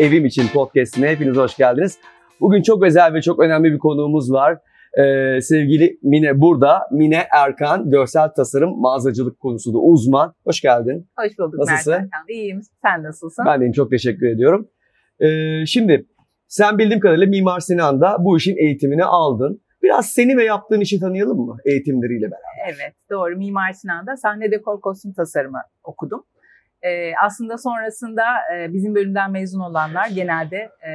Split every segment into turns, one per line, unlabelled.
Evim için podcastine hepiniz hoş geldiniz. Bugün çok özel ve çok önemli bir konuğumuz var. Ee, sevgili Mine burada. Mine Erkan, görsel tasarım, mağazacılık konusunda uzman. Hoş geldin.
Hoş bulduk
Nasılsın?
Mert Hakan. İyiyim. Sen nasılsın?
Ben deyim çok teşekkür ediyorum. Ee, şimdi sen bildiğim kadarıyla Mimar Sinan'da bu işin eğitimini aldın. Biraz seni ve yaptığın işi tanıyalım mı eğitimleriyle beraber?
Evet doğru. Mimar Sinan'da sahne dekor kostüm tasarımı okudum. Ee, aslında sonrasında e, bizim bölümden mezun olanlar genelde e,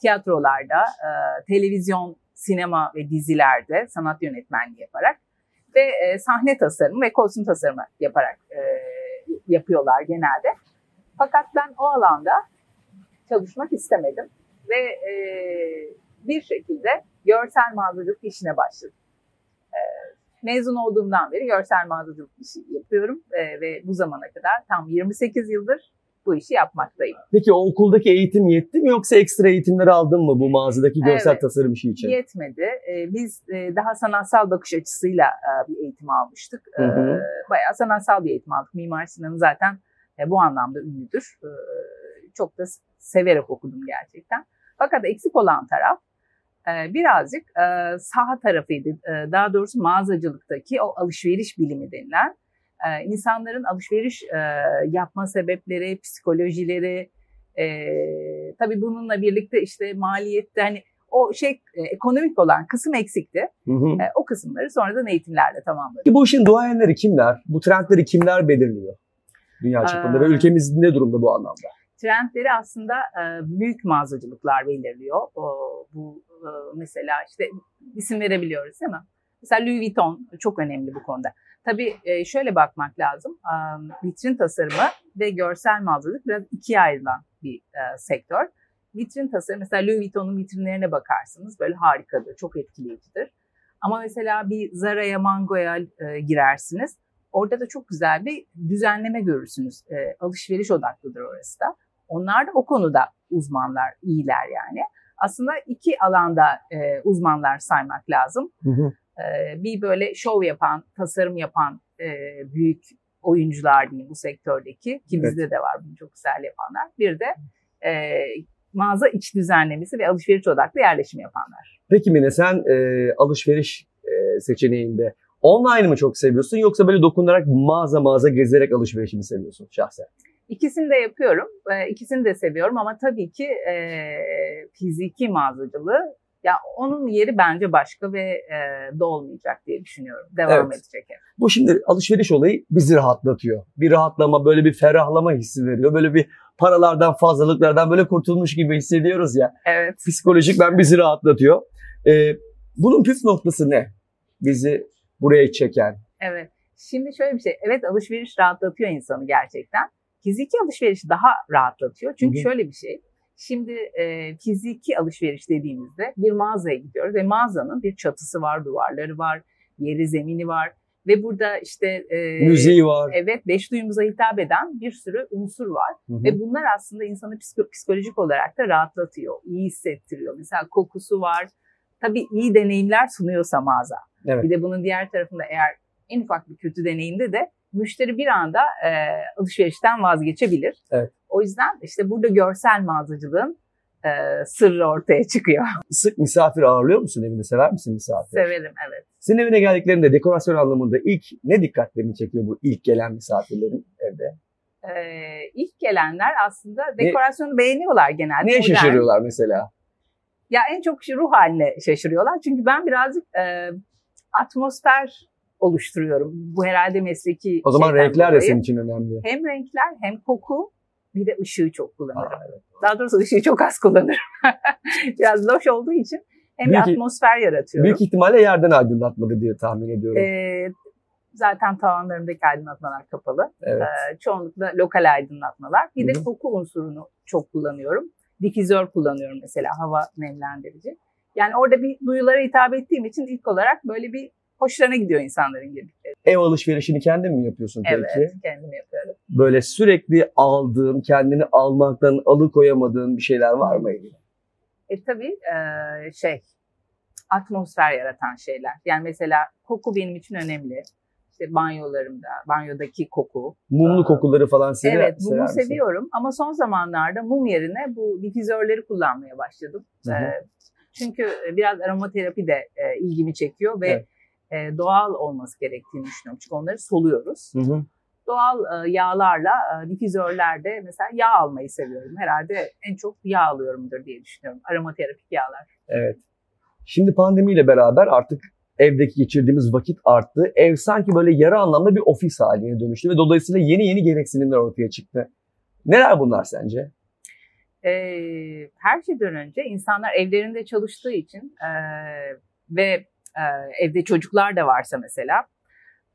tiyatrolarda, e, televizyon, sinema ve dizilerde sanat yönetmenliği yaparak ve e, sahne tasarımı ve kostüm tasarımı yaparak e, yapıyorlar genelde. Fakat ben o alanda çalışmak istemedim ve e, bir şekilde görsel mağazacılık işine başladım. E, mezun olduğumdan beri görsel mağazacılık işi yapıyorum e, ve bu zamana kadar tam 28 yıldır bu işi yapmaktayım.
Peki o okuldaki eğitim yetti mi yoksa ekstra eğitimler aldın mı bu mağazadaki görsel
Evet.
tasarım işi için?
Yetmedi. E, biz e, daha sanatsal bakış açısıyla e, bir eğitim almıştık. E,
Hı hı.
bayağı sanatsal bir eğitim aldık. Mimar Sinan zaten e, bu anlamda ünlüdür. E, çok da severek okudum gerçekten. Fakat eksik olan taraf e, birazcık e, saha tarafıydı. E, daha doğrusu mağazacılıktaki o alışveriş bilimi denilen e, insanların alışveriş e, yapma sebepleri, psikolojileri, tabii bununla birlikte işte maliyette hani o şey ekonomik olan kısım eksikti.
Hı hı.
O kısımları sonradan eğitimlerle tamamladık.
Bu işin duayenleri kimler? Bu trendleri kimler belirliyor? Dünya çapında ve ülkemiz ne durumda bu anlamda?
Trendleri aslında büyük mağazacılıklar belirliyor. Bu mesela işte isim verebiliyoruz değil mi? Mesela Louis Vuitton çok önemli bu konuda. Tabii e, şöyle bakmak lazım. E, vitrin tasarımı ve görsel mağazacılık biraz ikiye ayrılan bir e, sektör. Vitrin tasarımı mesela Louis Vuitton'un vitrinlerine bakarsınız böyle harikadır, çok etkileyicidir. Ama mesela bir Zara'ya, Mango'ya e, girersiniz. Orada da çok güzel bir düzenleme görürsünüz. E, alışveriş odaklıdır orası da. Onlar da o konuda uzmanlar, iyiler yani. Aslında iki alanda e, uzmanlar saymak lazım.
Hı hı.
E, bir böyle şov yapan, tasarım yapan e, büyük oyuncular diyeyim bu sektördeki ki bizde de var bunu çok güzel yapanlar. Bir de e, mağaza iç düzenlemesi ve alışveriş odaklı yerleşim yapanlar.
Peki Mine sen e, alışveriş e, seçeneğinde online mı çok seviyorsun yoksa böyle dokunarak mağaza mağaza gezerek alışverişi mi seviyorsun şahsen?
İkisini de yapıyorum, e, ikisini de seviyorum ama tabii ki e, fiziki mağazacılığı ya onun yeri bence başka ve e, dolmayacak diye düşünüyorum. Devam
Evet.
edecek hep.
Bu şimdi alışveriş olayı bizi rahatlatıyor. Bir rahatlama, böyle bir ferahlama hissi veriyor. Böyle bir paralardan, fazlalıklardan böyle kurtulmuş gibi hissediyoruz ya.
Evet.
Psikolojik ben bizi rahatlatıyor. E, bunun püf noktası ne? Bizi buraya çeken.
Evet. Şimdi şöyle bir şey. Evet alışveriş rahatlatıyor insanı gerçekten. Fiziki alışveriş daha rahatlatıyor. Çünkü
Hı hı.
şöyle bir şey. Şimdi e, fiziki alışveriş dediğimizde bir mağazaya gidiyoruz ve mağazanın bir çatısı var, duvarları var, yeri, zemini var ve burada işte e,
Müziği var.
evet beş duyumuza hitap eden bir sürü unsur var
Hı hı.
ve bunlar aslında insanı psiko- psikolojik olarak da rahatlatıyor, iyi hissettiriyor. Mesela kokusu var. Tabii iyi deneyimler sunuyorsa mağaza.
Evet.
Bir de bunun diğer tarafında eğer en ufak bir kötü deneyimde de müşteri bir anda e, alışverişten vazgeçebilir.
Evet.
O yüzden işte burada görsel mağazacılığın e, sırrı ortaya çıkıyor.
Sık misafir ağırlıyor musun evinde? Sever misin misafir?
Severim evet.
Senin evine geldiklerinde dekorasyon anlamında ilk ne dikkatlerini çekiyor bu ilk gelen misafirlerin evde?
E, ilk gelenler aslında dekorasyonu beğeniyorlar genelde. Modern.
şaşırıyorlar mesela?
Ya en çok ruh haline şaşırıyorlar. Çünkü ben birazcık e, atmosfer oluşturuyorum. Bu herhalde mesleki
O zaman renkler de
dolayı.
senin için önemli.
Hem renkler hem koku bir de ışığı çok kullanırım.
Aa, evet.
Daha doğrusu ışığı çok az kullanırım. Biraz loş olduğu için hem
Büyük-
bir atmosfer yaratıyorum.
Büyük ihtimalle yerden aydınlatmadı diye tahmin ediyorum.
Ee, zaten tavanlarımdaki aydınlatmalar kapalı.
evet.
Ee, çoğunlukla lokal aydınlatmalar. Bir de
Hı hı.
koku unsurunu çok kullanıyorum. Difüzör kullanıyorum mesela hava nemlendirici. Yani orada bir duyulara hitap ettiğim için ilk olarak böyle bir hoşlarına gidiyor insanların girdikleri.
Ev alışverişini kendin mi yapıyorsun peki?
Evet, kendim yapıyorum.
Böyle sürekli aldığın, kendini almaktan alıkoyamadığın bir şeyler var mı evine?
E tabii e, şey atmosfer yaratan şeyler. Yani mesela koku benim için önemli. işte banyolarımda, banyodaki koku.
Mumlu kokuları falan sever,
evet, mumu seviyorum ama son zamanlarda mum yerine bu difüzörleri kullanmaya başladım.
Hı hı.
Ee, çünkü biraz aromaterapi de e, ilgimi çekiyor ve
Evet.
E, doğal olması gerektiğini düşünüyorum. Çünkü onları soluyoruz.
Hı hı.
Doğal e, yağlarla e, difüzörlerde mesela yağ almayı seviyorum. Herhalde en çok yağ alıyorumdur diye düşünüyorum. Aromaterapik yağlar.
Evet. Şimdi pandemiyle beraber artık evdeki geçirdiğimiz vakit arttı. Ev sanki böyle yarı anlamda bir ofis haline dönüştü ve dolayısıyla yeni yeni gereksinimler ortaya çıktı. Neler bunlar sence?
e, her şeyden önce insanlar evlerinde çalıştığı için e, ve evde çocuklar da varsa mesela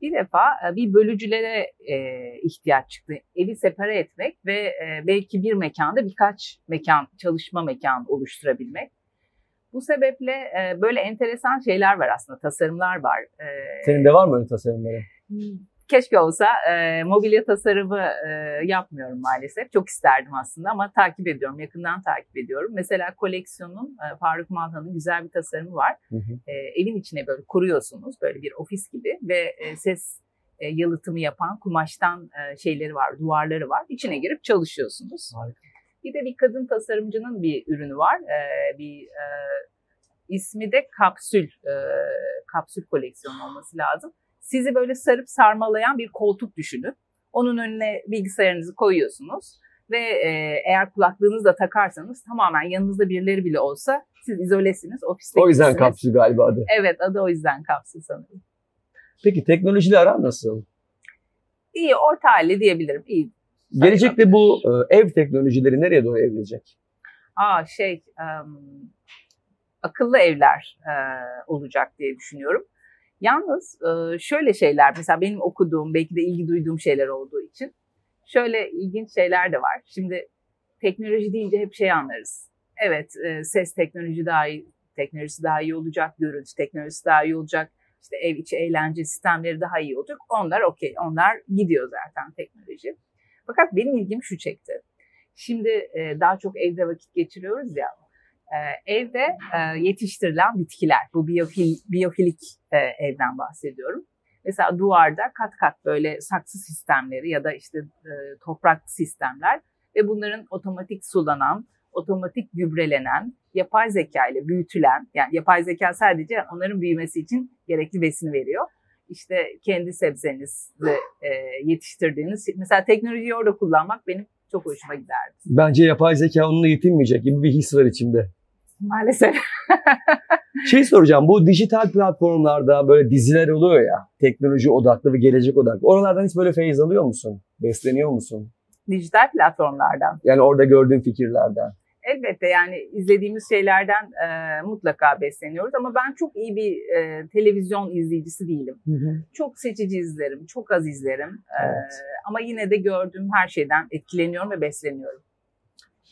bir defa e, bir bölücülere e, ihtiyaç çıktı. Evi separe etmek ve e, belki bir mekanda birkaç mekan, çalışma mekanı oluşturabilmek. Bu sebeple e, böyle enteresan şeyler var aslında, tasarımlar var. E,
Senin de var mı öyle tasarımları?
Keşke olsa e, mobilya tasarımı e, yapmıyorum maalesef. Çok isterdim aslında ama takip ediyorum, yakından takip ediyorum. Mesela koleksiyonun e, Faruk Malhan'ın güzel bir tasarımı var.
Hı hı.
E, evin içine böyle kuruyorsunuz, böyle bir ofis gibi ve e, ses e, yalıtımı yapan kumaştan e, şeyleri var, duvarları var. İçine girip çalışıyorsunuz.
Harika.
Bir de bir kadın tasarımcının bir ürünü var. E, bir e, ismi de kapsül, e, kapsül koleksiyonu olması lazım sizi böyle sarıp sarmalayan bir koltuk düşünün. Onun önüne bilgisayarınızı koyuyorsunuz ve e, eğer kulaklığınızı da takarsanız tamamen yanınızda birileri bile olsa siz izolesiniz, ofiste
O yüzden kapsül galiba adı.
Evet adı o yüzden kapsül sanırım.
Peki teknolojiyle aran nasıl?
İyi orta halli diyebilirim. İyi.
Gelecekte bu e, ev teknolojileri nereye doğru evrilecek?
Aa şey em, akıllı evler e, olacak diye düşünüyorum. Yalnız e, şöyle şeyler mesela benim okuduğum belki de ilgi duyduğum şeyler olduğu için şöyle ilginç şeyler de var. Şimdi teknoloji deyince hep şey anlarız. Evet e, ses teknoloji daha iyi, teknolojisi daha iyi olacak, görüntü teknolojisi daha iyi olacak, işte ev içi eğlence sistemleri daha iyi olacak. Onlar okey, onlar gidiyor zaten teknoloji. Fakat benim ilgim şu çekti. Şimdi e, daha çok evde vakit geçiriyoruz ya. E, evde e, yetiştirilen bitkiler, bu biyofil, biyofilik e, evden bahsediyorum. Mesela duvarda kat kat böyle saksı sistemleri ya da işte e, toprak sistemler ve bunların otomatik sulanan, otomatik gübrelenen, yapay zeka ile büyütülen, yani yapay zeka sadece onların büyümesi için gerekli besini veriyor. İşte kendi sebzenizi yetiştirdiğiniz, mesela teknolojiyi orada kullanmak benim çok hoşuma giderdi.
Bence yapay zeka onunla yetinmeyecek gibi bir his var içimde.
Maalesef.
Şey soracağım bu dijital platformlarda böyle diziler oluyor ya teknoloji odaklı ve gelecek odaklı. Oralardan hiç böyle feyiz alıyor musun? Besleniyor musun?
Dijital platformlardan.
Yani orada gördüğün fikirlerden.
Elbette yani izlediğimiz şeylerden e, mutlaka besleniyoruz ama ben çok iyi bir e, televizyon izleyicisi değilim. Çok seçici izlerim, çok az izlerim. E,
Evet.
ama yine de gördüğüm her şeyden etkileniyorum ve besleniyorum.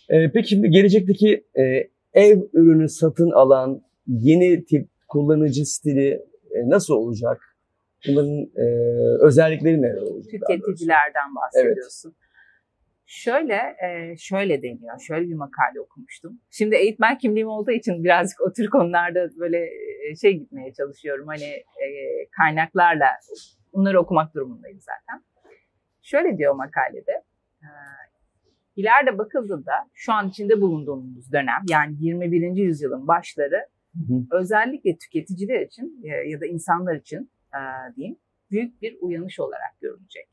Ee, peki şimdi gelecekteki e, ev ürünü satın alan yeni tip kullanıcı stili e, nasıl olacak? Bunların e, özellikleri neler olacak?
Tüketicilerden bahsediyorsun. Şöyle e, şöyle deniyor. Şöyle bir makale okumuştum. Şimdi eğitmen kimliğim olduğu için birazcık o tür konularda böyle e, şey gitmeye çalışıyorum. Hani e, kaynaklarla bunları okumak durumundayım zaten. Şöyle diyor makalede. İleride bakıldığında şu an içinde bulunduğumuz dönem yani 21. yüzyılın başları
Hı hı.
özellikle tüketiciler için e, ya da insanlar için e, diyeyim büyük bir uyanış olarak görülecek.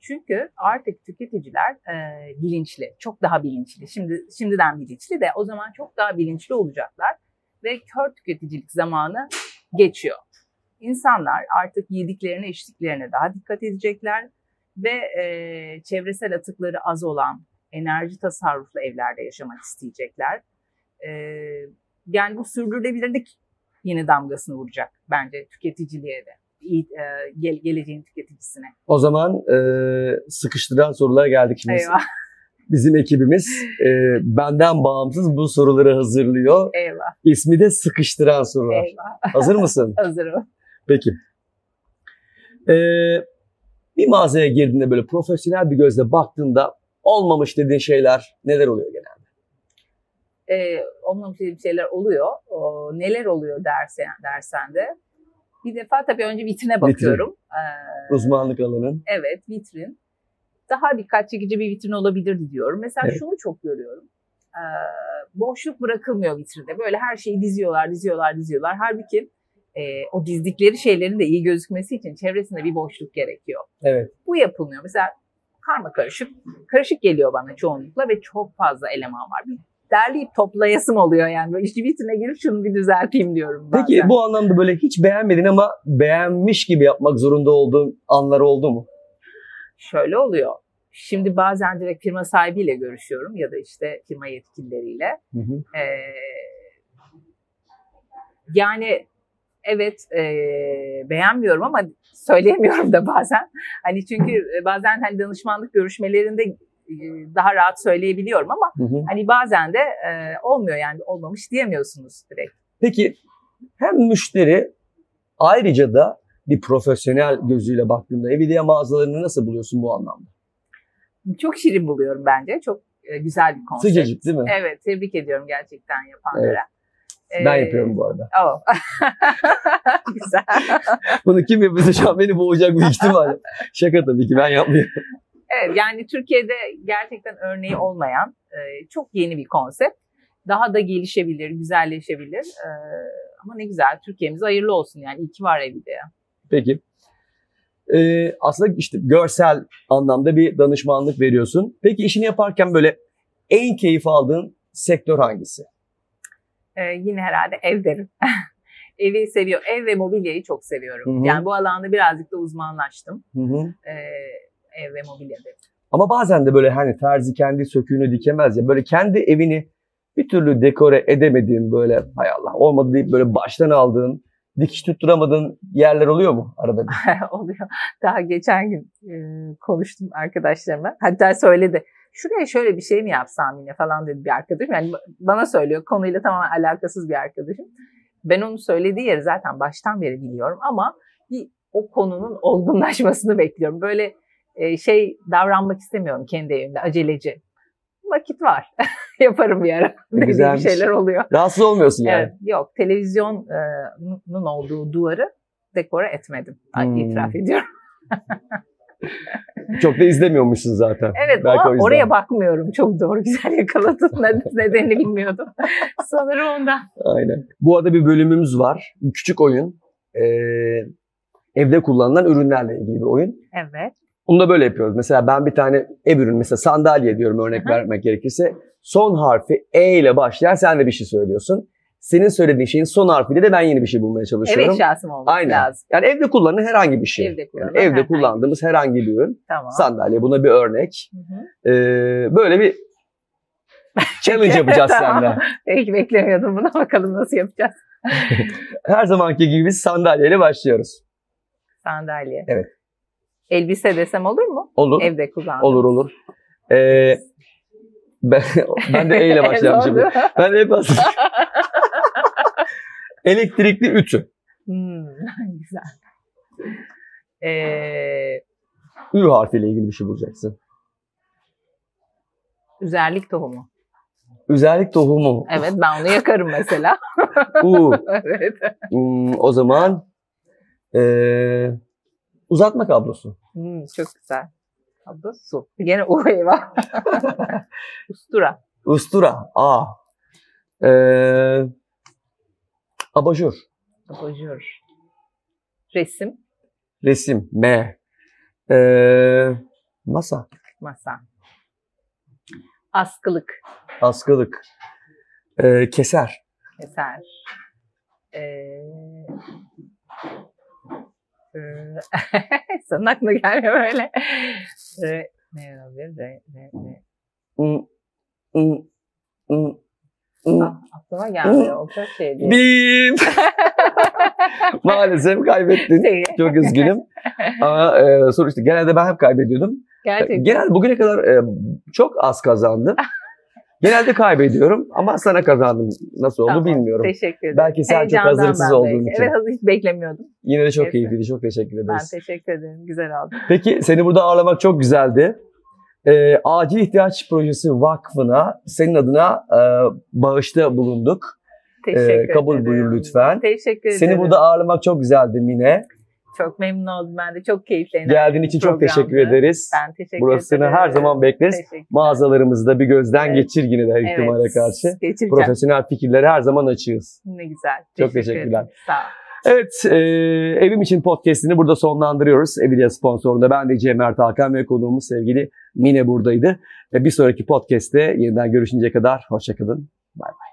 Çünkü artık tüketiciler e, bilinçli, çok daha bilinçli. Şimdi şimdiden bilinçli de o zaman çok daha bilinçli olacaklar ve kör tüketicilik zamanı geçiyor. İnsanlar artık yediklerine, içtiklerine daha dikkat edecekler ve e, çevresel atıkları az olan enerji tasarruflu evlerde yaşamak isteyecekler. E, yani bu sürdürülebilirlik yeni damgasını vuracak bence tüketiciliğe de. İyi, e, gel- geleceğin tüketicisine.
O zaman e, sıkıştıran sorulara geldik şimdi.
Eyvah,
Bizim ekibimiz e, benden bağımsız bu soruları hazırlıyor.
eyvah,
İsmi de sıkıştıran sorular.
eyvah.
Hazır mısın?
Hazırım.
Peki. Ee, bir mağazaya girdiğinde böyle profesyonel bir gözle baktığında olmamış dediğin şeyler neler oluyor genelde?
E, olmamış dediğim şeyler oluyor. O, neler oluyor dersen, dersen de Bir defa tabii önce vitrine bakıyorum. Ee,
Uzmanlık alanın.
evet vitrin. Daha dikkat çekici bir vitrin olabilirdi diyorum. Mesela
Evet.
şunu çok görüyorum. Ee, boşluk bırakılmıyor vitrinde. Böyle her şeyi diziyorlar, diziyorlar, diziyorlar. Halbuki e, o dizdikleri şeylerin de iyi gözükmesi için çevresinde bir boşluk gerekiyor.
Evet.
Bu yapılmıyor. Mesela karma karışık, karışık geliyor bana çoğunlukla ve çok fazla eleman var. Bir derleyip toplayasım oluyor yani. Böyle işte vitrine girip şunu bir düzelteyim diyorum bazen.
Peki bu anlamda böyle hiç beğenmedin ama beğenmiş gibi yapmak zorunda olduğun anlar oldu mu?
Şöyle oluyor. Şimdi bazen direkt firma sahibiyle görüşüyorum ya da işte firma yetkilileriyle.
Hı hı.
Ee, yani evet e, beğenmiyorum ama söyleyemiyorum da bazen. Hani çünkü e, bazen hani danışmanlık görüşmelerinde e, daha rahat söyleyebiliyorum ama
Hı hı.
hani bazen de e, olmuyor yani olmamış diyemiyorsunuz direkt.
Peki hem müşteri ayrıca da bir profesyonel gözüyle baktığında Evidia mağazalarını nasıl buluyorsun bu anlamda?
Çok şirin buluyorum bence. Çok e, güzel bir konsept.
Sıcacık değil mi?
Evet tebrik ediyorum gerçekten yapanlara.
Ben
Ee,
yapıyorum bu arada.
Oh. Güzel.
Bunu kim yapıyorsa şu an beni boğacak büyük ihtimalle. Şaka tabii ki ben yapmıyorum.
Evet yani Türkiye'de gerçekten örneği olmayan e, çok yeni bir konsept. Daha da gelişebilir, güzelleşebilir. E, ama ne güzel Türkiye'miz hayırlı olsun yani. İyi ki var evde.
Peki. Ee, aslında işte görsel anlamda bir danışmanlık veriyorsun. Peki işini yaparken böyle en keyif aldığın sektör hangisi?
E, yine herhalde ev derim. Evi seviyor. Ev ve mobilyayı çok seviyorum.
Hı hı.
Yani bu alanda birazcık da uzmanlaştım.
Hı hı.
E, ev ve mobilya derim.
Ama bazen de böyle hani terzi kendi söküğünü dikemez ya. Böyle kendi evini bir türlü dekore edemediğin böyle hay Allah olmadı deyip böyle baştan aldığın, dikiş tutturamadığın yerler oluyor mu arada
oluyor. Daha geçen gün e, konuştum arkadaşlarıma. Hatta söyledi. Şuraya şöyle bir şey mi yapsam yine falan dedi bir arkadaşım. Yani bana söylüyor. Konuyla tamamen alakasız bir arkadaşım. Ben onun söylediği yeri zaten baştan beri biliyorum ama bir o konunun olgunlaşmasını bekliyorum. Böyle e, şey davranmak istemiyorum kendi evimde aceleci. Vakit var. Yaparım bir ara. Dediğim
Güzelmiş.
şeyler oluyor.
Rahatsız olmuyorsun yani.
Evet, yok televizyonun olduğu duvarı dekore etmedim.
Hmm.
İtiraf ediyorum.
Çok da izlemiyormuşsun zaten.
Evet
Belki o yüzden.
oraya bakmıyorum. Çok doğru güzel yakaladın. Ne- Nedenini bilmiyordum. Sanırım ondan.
Aynen. Bu arada bir bölümümüz var. Küçük oyun. Ee, evde kullanılan ürünlerle ilgili bir oyun.
Evet.
Bunu da böyle yapıyoruz. Mesela ben bir tane ev ürünü, mesela sandalye diyorum örnek
Hı hı.
vermek gerekirse. Son harfi E ile başlayan sen de bir şey söylüyorsun. Senin söylediğin şeyin son harfiyle de ben yeni bir şey bulmaya çalışıyorum.
eşyası mı olması
Aynen.
lazım?
Yani evde kullanılan herhangi bir şey.
Evde
Yani evde kullandığımız herhangi bir ürün.
Tamam.
Sandalye buna bir örnek.
Hı hı.
Ee, böyle bir challenge yapacağız
Tamam.
seninle.
Peki beklemiyordum bunu. Bakalım nasıl yapacağız.
Her zamanki gibi biz sandalyeyle başlıyoruz.
Sandalye.
Evet.
Elbise desem olur mu?
Olur.
Evde kullandım.
Olur olur. Ee, ben, ben de E ile başlayacağım şimdi. Ben de hep elektrikli ütü.
Hmm, güzel. Ee,
Ü harfiyle ilgili bir şey bulacaksın.
üzerlik tohumu.
Üzerlik tohumu.
Evet ben onu yakarım mesela.
U.
evet.
Hmm, o zaman ee, uzatma kablosu.
Hmm, çok güzel. Adı su. Gene o eyvah. Ustura.
Ustura. A. Ee, abajur.
Abajur. Resim.
Resim. M. Ee, masa.
Masa. Askılık.
Askılık. Ee, keser.
Eser. Ee, Senin aklına gelmiyor böyle. Re, ne olabilir? Re, re, re. Ah, aklıma gelmiyor. O çok şey değil.
Bip. Maalesef kaybettin.
Şey,
Çok üzgünüm. Ama e, sonuçta genelde ben hep kaybediyordum.
Gerçekten.
Genel bugüne kadar e, çok az kazandım. Genelde kaybediyorum ama sana kazandım. Nasıl oldu
Tamam,
bilmiyorum.
Teşekkür ederim.
Belki sen çok
Heyecandan
hazırlıksız
ben
olduğun
belki.
için.
Evet hazır hiç beklemiyordum.
Yine de çok keyifliydi. Çok teşekkür
Ben
ederiz.
teşekkür ederim. Güzel oldu.
Peki seni burada ağırlamak çok güzeldi. E, Acil İhtiyaç Projesi Vakfı'na senin adına e, bağışta bulunduk.
Teşekkür
Ee, kabul
ederim.
buyur lütfen.
Teşekkür ederim.
Seni burada ağırlamak çok güzeldi Mine.
Çok memnun oldum ben de. Çok keyifli.
Geldiğin için çok teşekkür
programdı.
ederiz.
Ben teşekkür
Burasını
ederim.
her zaman bekleriz.
Teşekkür.
Mağazalarımızı da bir gözden
Evet.
geçir yine de her ihtimale
Evet,
karşı.
Geçireceğim.
Profesyonel fikirlere her zaman açığız.
Ne güzel.
Çok
Teşekkür
teşekkürler.
ederim. Sağ ol.
Evet, e, Evim için podcastini burada sonlandırıyoruz. Evidia sponsorunda ben de Cem Mert Hakan ve konuğumuz sevgili Mine buradaydı. Ve bir sonraki podcast'te yeniden görüşünceye kadar hoşçakalın. Bay bay.